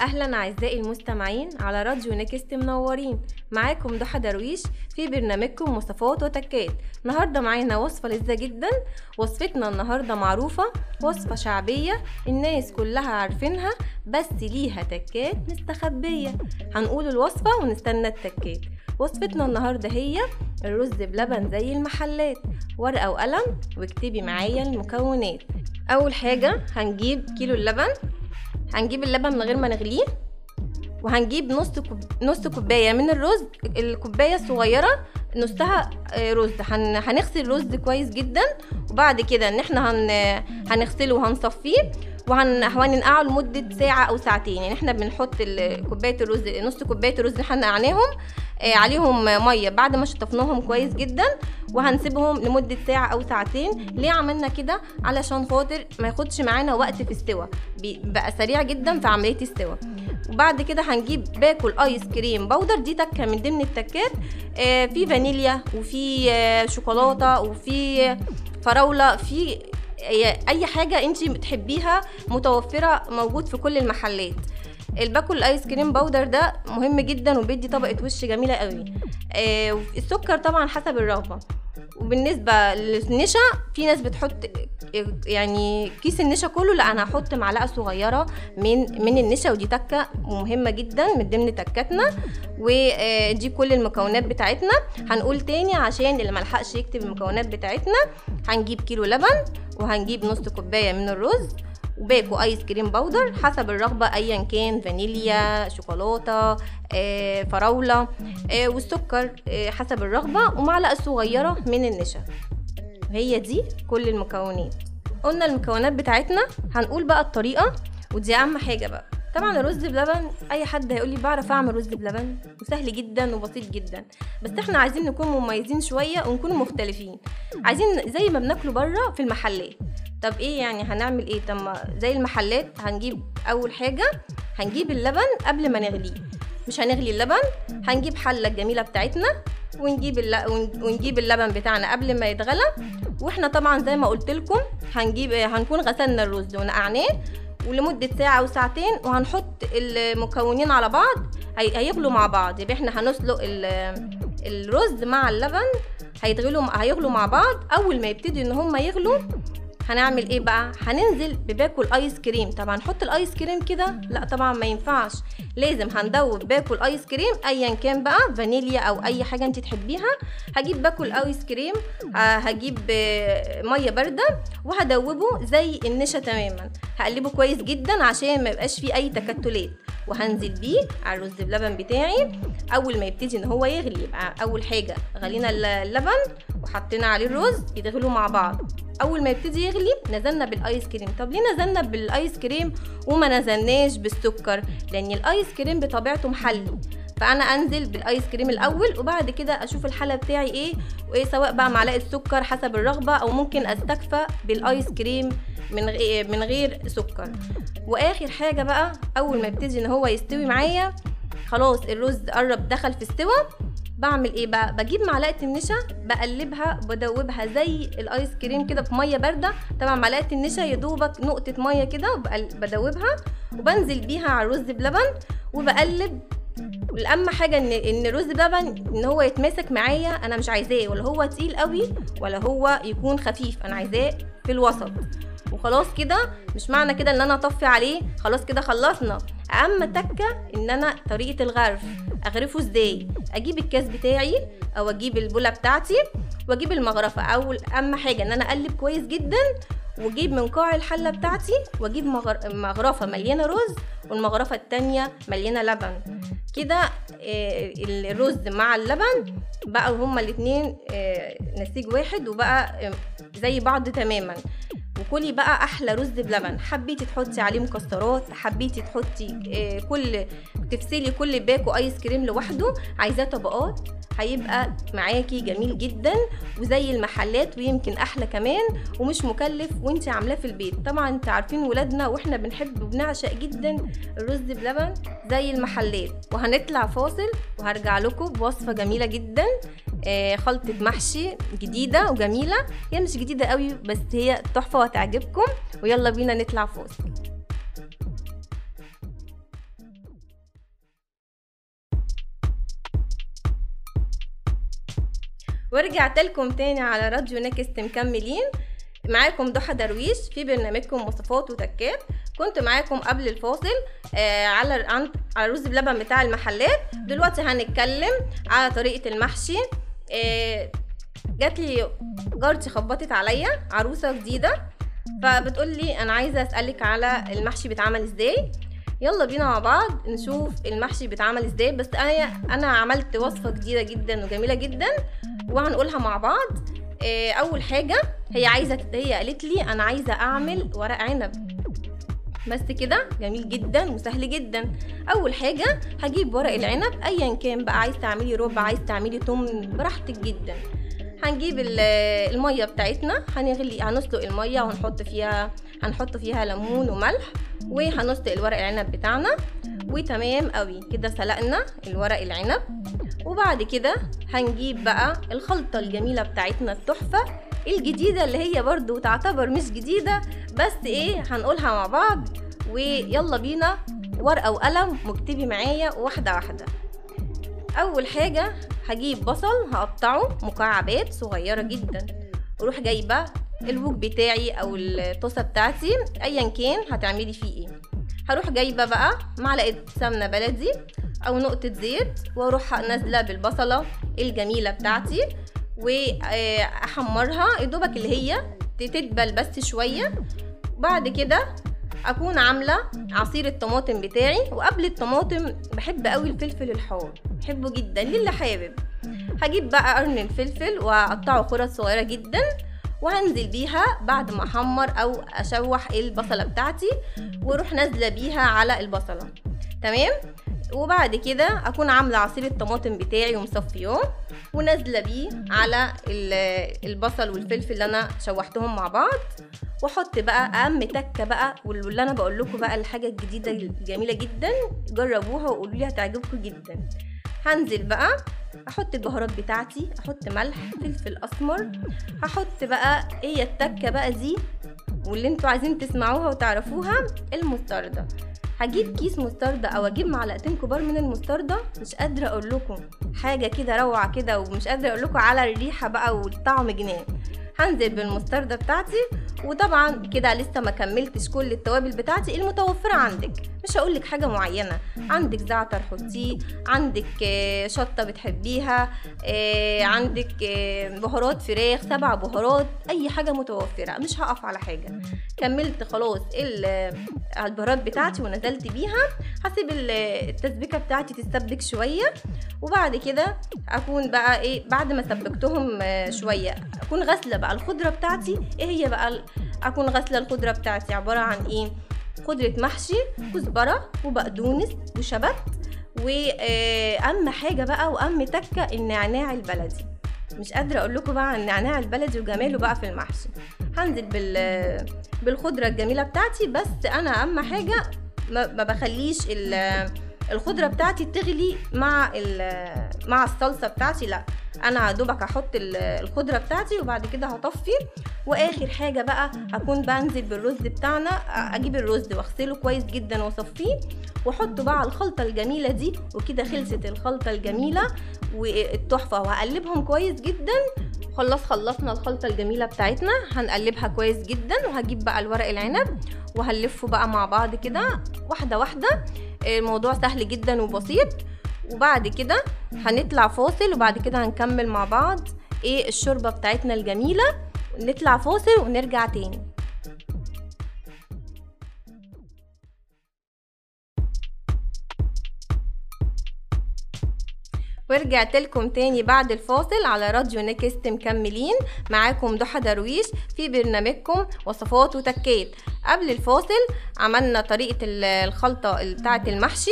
أهلا أعزائي المستمعين على راديو نكست منورين. معاكم ضحى درويش في برنامجكم وصفات وتكات. النهارده معانا وصفة لذيذة جدا. وصفتنا النهارده معروفة وصفة شعبية الناس كلها عارفينها بس ليها تكات مستخبية. هنقول الوصفة ونستنى التكات. وصفتنا النهارده هي الرز بلبن زي المحلات. ورقة وقلم واكتبي معايا المكونات. أول حاجة هنجيب كيلو اللبن. هنجيب اللبن من غير ما نغليه وهنجيب نص كوب... نص كوباية من الرز الكوباية الصغيرة نصها آه، رز. هن... هنغسل الرز كويس جدا وبعد كده إن إحنا هن... هنغسله وهنصفيه. وهن... وهننقعه لمدة ساعة أو ساعتين. يعني إحنا بنحط كوباية الرز نص كوباية الرز اللي إحنا نقعناهم آه، عليهم مية. بعد ما شطفناهم كويس جدا وهنسيبهم لمدة ساعة أو ساعتين. ليه عملنا كده؟ علشان خاطر ما ياخدش معانا وقت في بي- بقى سريع جدا في عملية السوا وبعد كده هنجيب باكو آيس كريم powder دي تكة من ضمن التكات. آه، في فانيليا وفي آه، شوكولاتة وفي فراولة. في أي حاجة انت بتحبيها متوفرة موجود في كل المحلات. الباكو الايس كريم powder ده مهم جدا وبيدي طبقة وش جميلة قوي. آه السكر طبعا حسب الرغبة. وبالنسبة للنشا في ناس بتحط يعني كيس النشا كله لا أنا هحط معلقة صغيرة من من النشا ودي تكة مهمة جدا من ضمن تكاتنا ودي كل المكونات بتاعتنا. هنقول تاني عشان اللي ملحقش يكتب المكونات بتاعتنا هنجيب كيلو لبن وهنجيب نص كوباية من الرز وباكو ايس كريم powder حسب الرغبة ايا كان فانيليا شوكولاتة آه، فراولة آه، والسكر آه، حسب الرغبة ومعلقة صغيرة من النشا. هي دي كل المكونات. قلنا المكونات بتاعتنا هنقول بقى الطريقة ودي أهم حاجة بقى. طبعا الرز بلبن أي حد هيقول لي بعرف أعمل رز بلبن وسهل جدا وبسيط جدا. بس إحنا عايزين نكون مميزين شوية ونكون مختلفين. عايزين زي ما بناكله بره في المحلات. طب إيه يعني هنعمل إيه؟ طب زي المحلات هنجيب أول حاجة هنجيب اللبن قبل ما نغليه. مش هنغلي اللبن هنجيب حلة الجميله بتاعتنا ونجيب ونجيب اللبن بتاعنا قبل ما يتغلى. وإحنا طبعا زي ما قلت لكم هنجيب هنكون غسلنا الرز ونقعناه ولمدة ساعة أو ساعتين وهنحط المكونين على بعض. هي- هيغلوا مع بعض. يبقى إحنا هنسلق ال- الرز مع اللبن هيتغلوا هيغلوا مع بعض. أول ما يبتدوا إن هما يغلوا هنعمل إيه بقى؟ هننزل بباكو ايس كريم طبعا نحط الايس كريم كده؟ لا طبعا ما ينفعش. لازم هندوب باكو ايس كريم ايا كان بقى فانيليا أو أي حاجة أنت تحبيها. هجيب باكو ايس كريم آه، هجيب آه، مية باردة وهدوبه زي النشا تماما. هقلبه كويس جدا عشان ما يبقاش فيه أي تكتلات. وهنزل بيه على الرز بلبن بتاعي. أول ما يبتدي إن هو يغلي يبقى أول حاجة غلينا اللبن. وحطينا عليه الرز يتغلوا مع بعض. أول ما يبتدي يغلي نزلنا بالآيس كريم. طب ليه نزلنا بالآيس كريم وما نزلناش بالسكر؟ لأن الآيس كريم بطبيعته محلي. فأنا أنزل بالآيس كريم الأول وبعد كده أشوف الحلا بتاعي إيه وإيه سواء بقى معلقة سكر حسب الرغبة أو ممكن أستكفى بالآيس كريم من من غير سكر. وآخر حاجة بقى أول ما يبتدي إن هو يستوي معايا خلاص الرز قرب دخل في استوى. بعمل إيه؟ بقى بجيب معلقة النشا بقلبها بدوبها زي الآيس كريم كده في مية باردة. طبعا معلقة النشا يا دوبك نقطة مية كده بدوبها. وبنزل بيها على الرز بلبن وبقلب. والاهم حاجة ان إن الرز بلبن إن هو يتماسك معايا أنا مش عايزاه. ولا هو تقيل قوي ولا هو يكون خفيف. أنا عايزاه في الوسط. وخلاص كده مش معنى كده ان أنا اطفي عليه. خلاص كده خلصنا. اهم تكة ان أنا طريقة الغرف اغرفه إزاي؟ أجيب الكاس بتاعي أو أجيب البولة بتاعتي واجيب المغرفة. اول اهم حاجة ان أنا اقلب كويس جدا واجيب من قاع الحلة بتاعتي واجيب مغر- مغرفة مليانة رز والمغرفة التانية مليانة لبن. كده آه، الرز مع اللبن بقى هما الاتنين آه، نسيج واحد وبقى آه، زي بعض تماما. وكلي بقى أحلى رز بلبن. حبيتي تحطي عليه مكسرات حبيتي تحطي آه، كل تفصلي كل باكو ايس كريم لوحده. عايزاه طبقات هيبقى معاكي جميل جدا وزي المحلات ويمكن أحلى كمان ومش مكلف وانت عاملاه في البيت. طبعا انت عارفين ولادنا وإحنا بنحب وبنعشق جدا الرز بلبن زي المحلات. وهنطلع فاصل وهرجع لكم بوصفة جميلة جدا. آه، خلطة محشي جديدة وجميلة. هي مش جديدة قوي بس هي تحفة وهتعجبكم. ويلا بينا نطلع فوق. ورجعت لكم تاني على راديو نكست مكملين. معاكم ضحى درويش في برنامجكم وصفات وتكات. كنت معاكم قبل الفاصل آه، على على الرز بلبن بتاع المحلات. دلوقتي هنتكلم على طريقة المحشي. جات لي جارتي خبطت عليا عروسة جديدة. فبتقول لي أنا عايزة أسألك على المحشي بيتعمل إزاي. يلا بينا مع بعض نشوف المحشي بيتعمل إزاي. بس أنا أنا عملت وصفة جديدة جدا وجميلة جدا وهنقولها مع بعض. آه، أول حاجة هي عايزة هي قالت لي أنا عايزة أعمل ورق عنب. بس كده. جميل جدا وسهل جدا. أول حاجة هجيب ورق العنب ايا كان بقى عايز تعملي ربع عايز تعملي توم براحتك جدا. هنجيب ال- المية بتاعتنا هنغلي هنسلق المية وهنحط فيها هنحط فيها ليمون وملح وهنسلق الورق العنب بتاعنا. وتمام قوي كده سلقنا الورق العنب. وبعد كده هنجيب بقى الخلطة الجميلة بتاعتنا التحفة. الجديدة اللي هي برضو تعتبر مش جديدة بس إيه هنقولها مع بعض. ويلا بينا ورقة وقلم واكتبي معايا واحدة واحدة. أول حاجة هجيب بصل هقطعه مكعبات صغيرة جدا. وأروح جايبة الوك بتاعي أو الطاسة بتاعتي ايا كان هتعملي فيه إيه. هروح جايبة بقى معلقة سمنة بلدي أو نقطة زيت وأروح نازلة بالبصلة الجميلة بتاعتي. وأحمرها يدوبك اللي هي تتدبل بس شوية. بعد كده أكون عاملة عصير الطماطم بتاعي. وقبل الطماطم بحب قوي الفلفل الحار بحبه جدا. للي حابب هجيب بقى قرن الفلفل وأقطعه خرط صغيرة جدا وهنزل بيها بعد ما أحمر أو أشوح البصلة بتاعتي وأروح نازلة بيها على البصلة. تمام؟ وبعد كده أكون عاملة عصير الطماطم بتاعي ومصفياه ونازلة بيه على ال- البصل والفلفل اللي أنا شوحتهم مع بعض. وأحط بقى أهم تكة بقى واللي أنا بقول لكم بقى الحاجة الجديدة الجميلة جدا جربوها وقولوا لي هتعجبكم جدا. هنزل بقى أحط البهارات بتاعتي أحط ملح فلفل أسمر هحط بقى هي التكة بقى دي واللي أنتوا عايزين تسمعوها وتعرفوها المستردة هجيب كيس مستردة أو أجيب معلقتين كبار من المستردة مش قادرة أقول لكم. حاجة كده روعة كده ومش قادرة أقول لكم على الريحة بقى والطعم جنان. هنزل بالمستردة بتاعتي وطبعا كده لسه ما كملتش كل التوابل بتاعتي المتوفرة عندك. مش هقولك حاجة معينة. عندك زعتر حطيه عندك آه، شطة بتحبيها آه، عندك آه، بهارات فراخ سبع بهارات أي حاجة متوفرة. مش هقف على حاجة. كملت خلاص ال- البهارات بتاعتي ونزلت بيها. هسيب ال- التسبيكة بتاعتي تتسبك شوية. وبعد كده أكون بقى إيه بعد ما سبكتهم شوية أكون غاسلة بقى. الخضرة بتاعتي. إيه هي بقى أكون غاسلة الخضرة بتاعتي؟ عبارة عن إيه؟ خضرة محشي كزبرة وبقدونس وشبت واهم حاجة بقى وأهم تكة النعناع البلدي. مش قادرة أقول لكم بقى عن النعناع البلدي وجماله بقى في المحشي. هنزل بال بالخضرة الجميلة بتاعتي بس أنا أهم حاجة ما بخليش الخضرة بتاعتي تغلي مع مع الصلصة بتاعتي. لا أنا دوبك هحط ال- الخضرة بتاعتي وبعد كده هطفي. وآخر حاجة بقى هكون بنزل بالرز بتاعنا. أجيب الرز وأغسله كويس جدا وأصفيه. واحطه بقى على الخلطة الجميلة دي وكده خلصت الخلطة الجميلة. والتحفة وهقلبهم كويس جدا. خلاص خلصنا الخلطة الجميلة بتاعتنا. هنقلبها كويس جدا. وهجيب بقى الورق العنب. وهنلفه بقى مع بعض كده واحدة واحدة. الموضوع سهل جدا وبسيط. وبعد كده هنطلع فاصل وبعد كده هنكمل مع بعض. إيه الشوربة بتاعتنا الجميلة؟ نطلع فاصل ونرجع تاني. ورجعت لكم تاني بعد الفاصل على راديو نكست مكملين. معاكم ضحى درويش في برنامجكم وصفات وتكات قبل الفاصل عملنا طريقة ال- الخلطة بتاعة المحشي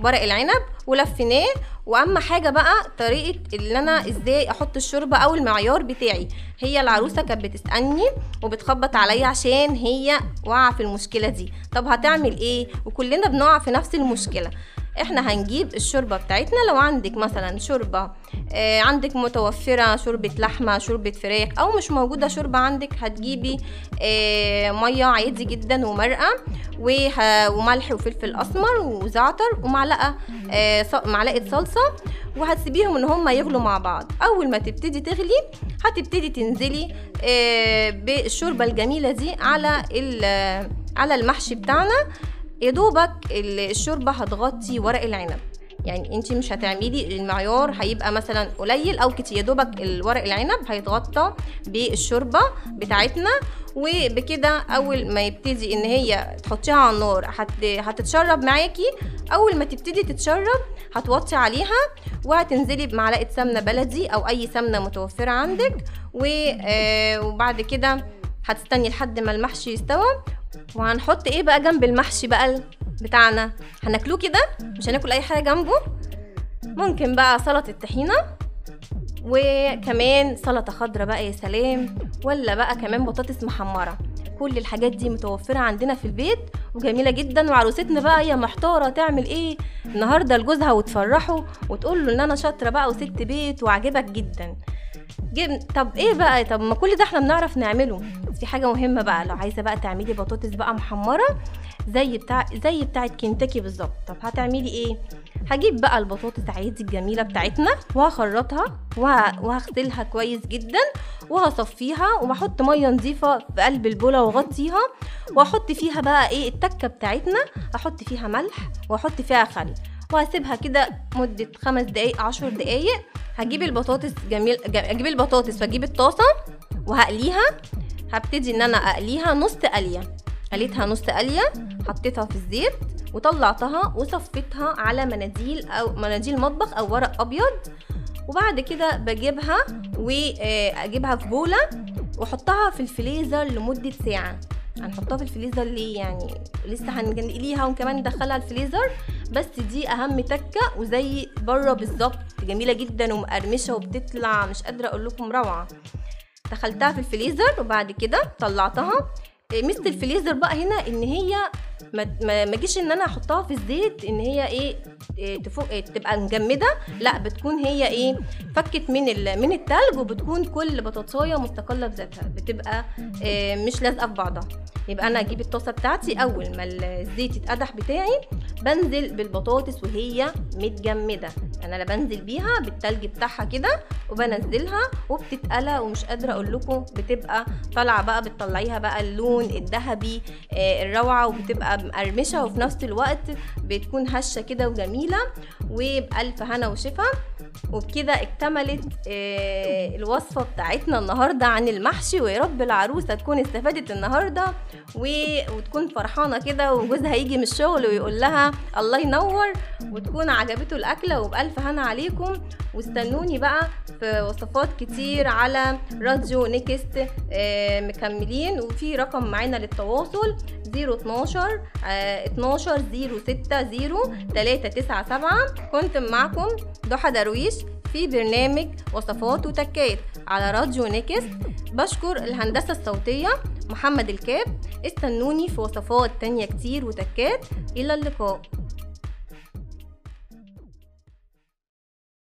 ورق العنب ولفيناه. وأهم حاجة بقى طريقة اللي أنا إزاي أحط الشوربة أو المعيار بتاعي. هي العروسة كانت بتسألني وبتخبط عليا عشان هي واقعة في المشكلة دي. طب هتعمل إيه؟ وكلنا بنقع في نفس المشكلة. إحنا هنجيب الشوربة بتاعتنا. لو عندك مثلا شوربة آه عندك متوفرة شوربة لحمة شوربة فراخ أو مش موجودة شوربة عندك هتجيبي آه مية عادي جدا ومرقة وملح وفلفل أسمر وزعتر ومعلقة آه معلقة صلصة وهتسيبيهم إن هما يغلوا مع بعض. أول ما تبتدي تغلي هتبتدي تنزلي آه، بالشوربة الجميلة دي على على المحشي بتاعنا. يا دوبك ال- الشوربة هتغطي ورق العنب. يعني انت مش هتعملي المعيار هيبقى مثلا قليل أو كتير. يا دوبك الورق العنب هيتغطى بالشوربة بتاعتنا وبكده أول ما يبتدي إن هي تحطيها على النار هت... هتتشرب معاكي. أول ما تبتدي تتشرب هتوطي عليها وهتنزلي بمعلقة سمنة بلدي أو أي سمنة متوفرة عندك. و... آه، وبعد كده هتستني لحد ما المحشي يستوى. وهنحط إيه بقى جنب المحشي بقى بتاعنا؟ هناكلوه كده مش هناكل أي حاجة جنبه. ممكن بقى سلطة الطحينه وكمان سلطة خضراء بقى يا سلام ولا بقى كمان بطاطس محمرة. كل الحاجات دي متوفرة عندنا في البيت وجميلة جدا. وعروستنا بقى هي محتارة تعمل إيه؟ النهارده لجوزها وتفرحه وتقول له ان أنا شاطرة بقى وست بيت وعجبك جدا. طب إيه بقى؟ طب ما كل ده إحنا بنعرف نعمله. في حاجة مهمة بقى لو عايزة بقى تعملي بطاطس بقى محمرة زي بتاع زي بتاعة كنتاكي بالظبط. طب هتعملي إيه؟ هجيب بقى البطاطس عادي الجميلة بتاعتنا وهخرطها وه- وهغسلها كويس جدا وهصفيها وبحط مية نظيفة في قلب البولة وأغطيها وأحط فيها بقى إيه التكة بتاعتنا أحط فيها ملح وأحط فيها خل. وهسيبها كده مدة خمس دقايق عشر دقايق. هجيب البطاطس جميل أجيب البطاطس وأجيب الطاسة وهقليها. هبتدي إن أنا أقليها نص قلية. قليتها نص قلية حطيتها في الزيت وطلعتها وصفيتها على مناديل أو مناديل مطبخ أو ورق أبيض. وبعد كده بجيبها وأجيبها في بولة وأحطها في الفريزر لمدة ساعة. هنحطها في الفريزر ليه يعني؟ لسه هنقليها وكمان ندخلها الفريزر. بس دي أهم تكة وزي بره بالظبط. جميلة جدا ومقرمشة وبتطلع مش قادرة أقول لكم روعة. دخلتها في الفريزر وبعد كده طلعتها. إيه، ميزة الفريزر بقى هنا إن هي ما ما ما جيش إن أنا أحطها في الزيت إن هي إيه إيه، تفوق إيه، تبقى مجمدة. لأ بتكون هي إيه فكت من من التلج وبتكون كل بطاطساية مستقلة بذاتها بتبقى إيه، مش لازقة في بعضها. يبقى أنا أجيب الطاسة بتاعتي أول ما الزيت يتقدح بتاعي بنزل بالبطاطس وهي متجمدة. أنا لا بنزل بيها بالتلج بتاعها كده وبنزلها وبتتقلى ومش قادرة أقول لكم بتبقى طالعة بقى بتطلعيها بقى اللون الذهبي آه، الروعة وبتبقى مقرمشة وفي نفس الوقت بتكون هشة كده وجميلة وبألف هنا وشفا. وبكده اكتملت آه، الوصفة بتاعتنا النهارده عن المحشي ويا رب العروسة تكون استفادت النهارده وتكون فرحانة كده وجوزها يجي من الشغل ويقول لها الله ينور وتكون عجبته الأكلة وبألف هنا عليكم. واستنوني بقى في وصفات كتير على راديو نيكست آه، مكملين. وفي رقم معانا للتواصل 012 آه، 12 060 397 كنت معكم ضحى درويش. في برنامج وصفات وتكات. على راديو نيكست بشكر الهندسة الصوتية محمد الكاب. استنوني في وصفات تانية كتير وتكات. إلى اللقاء.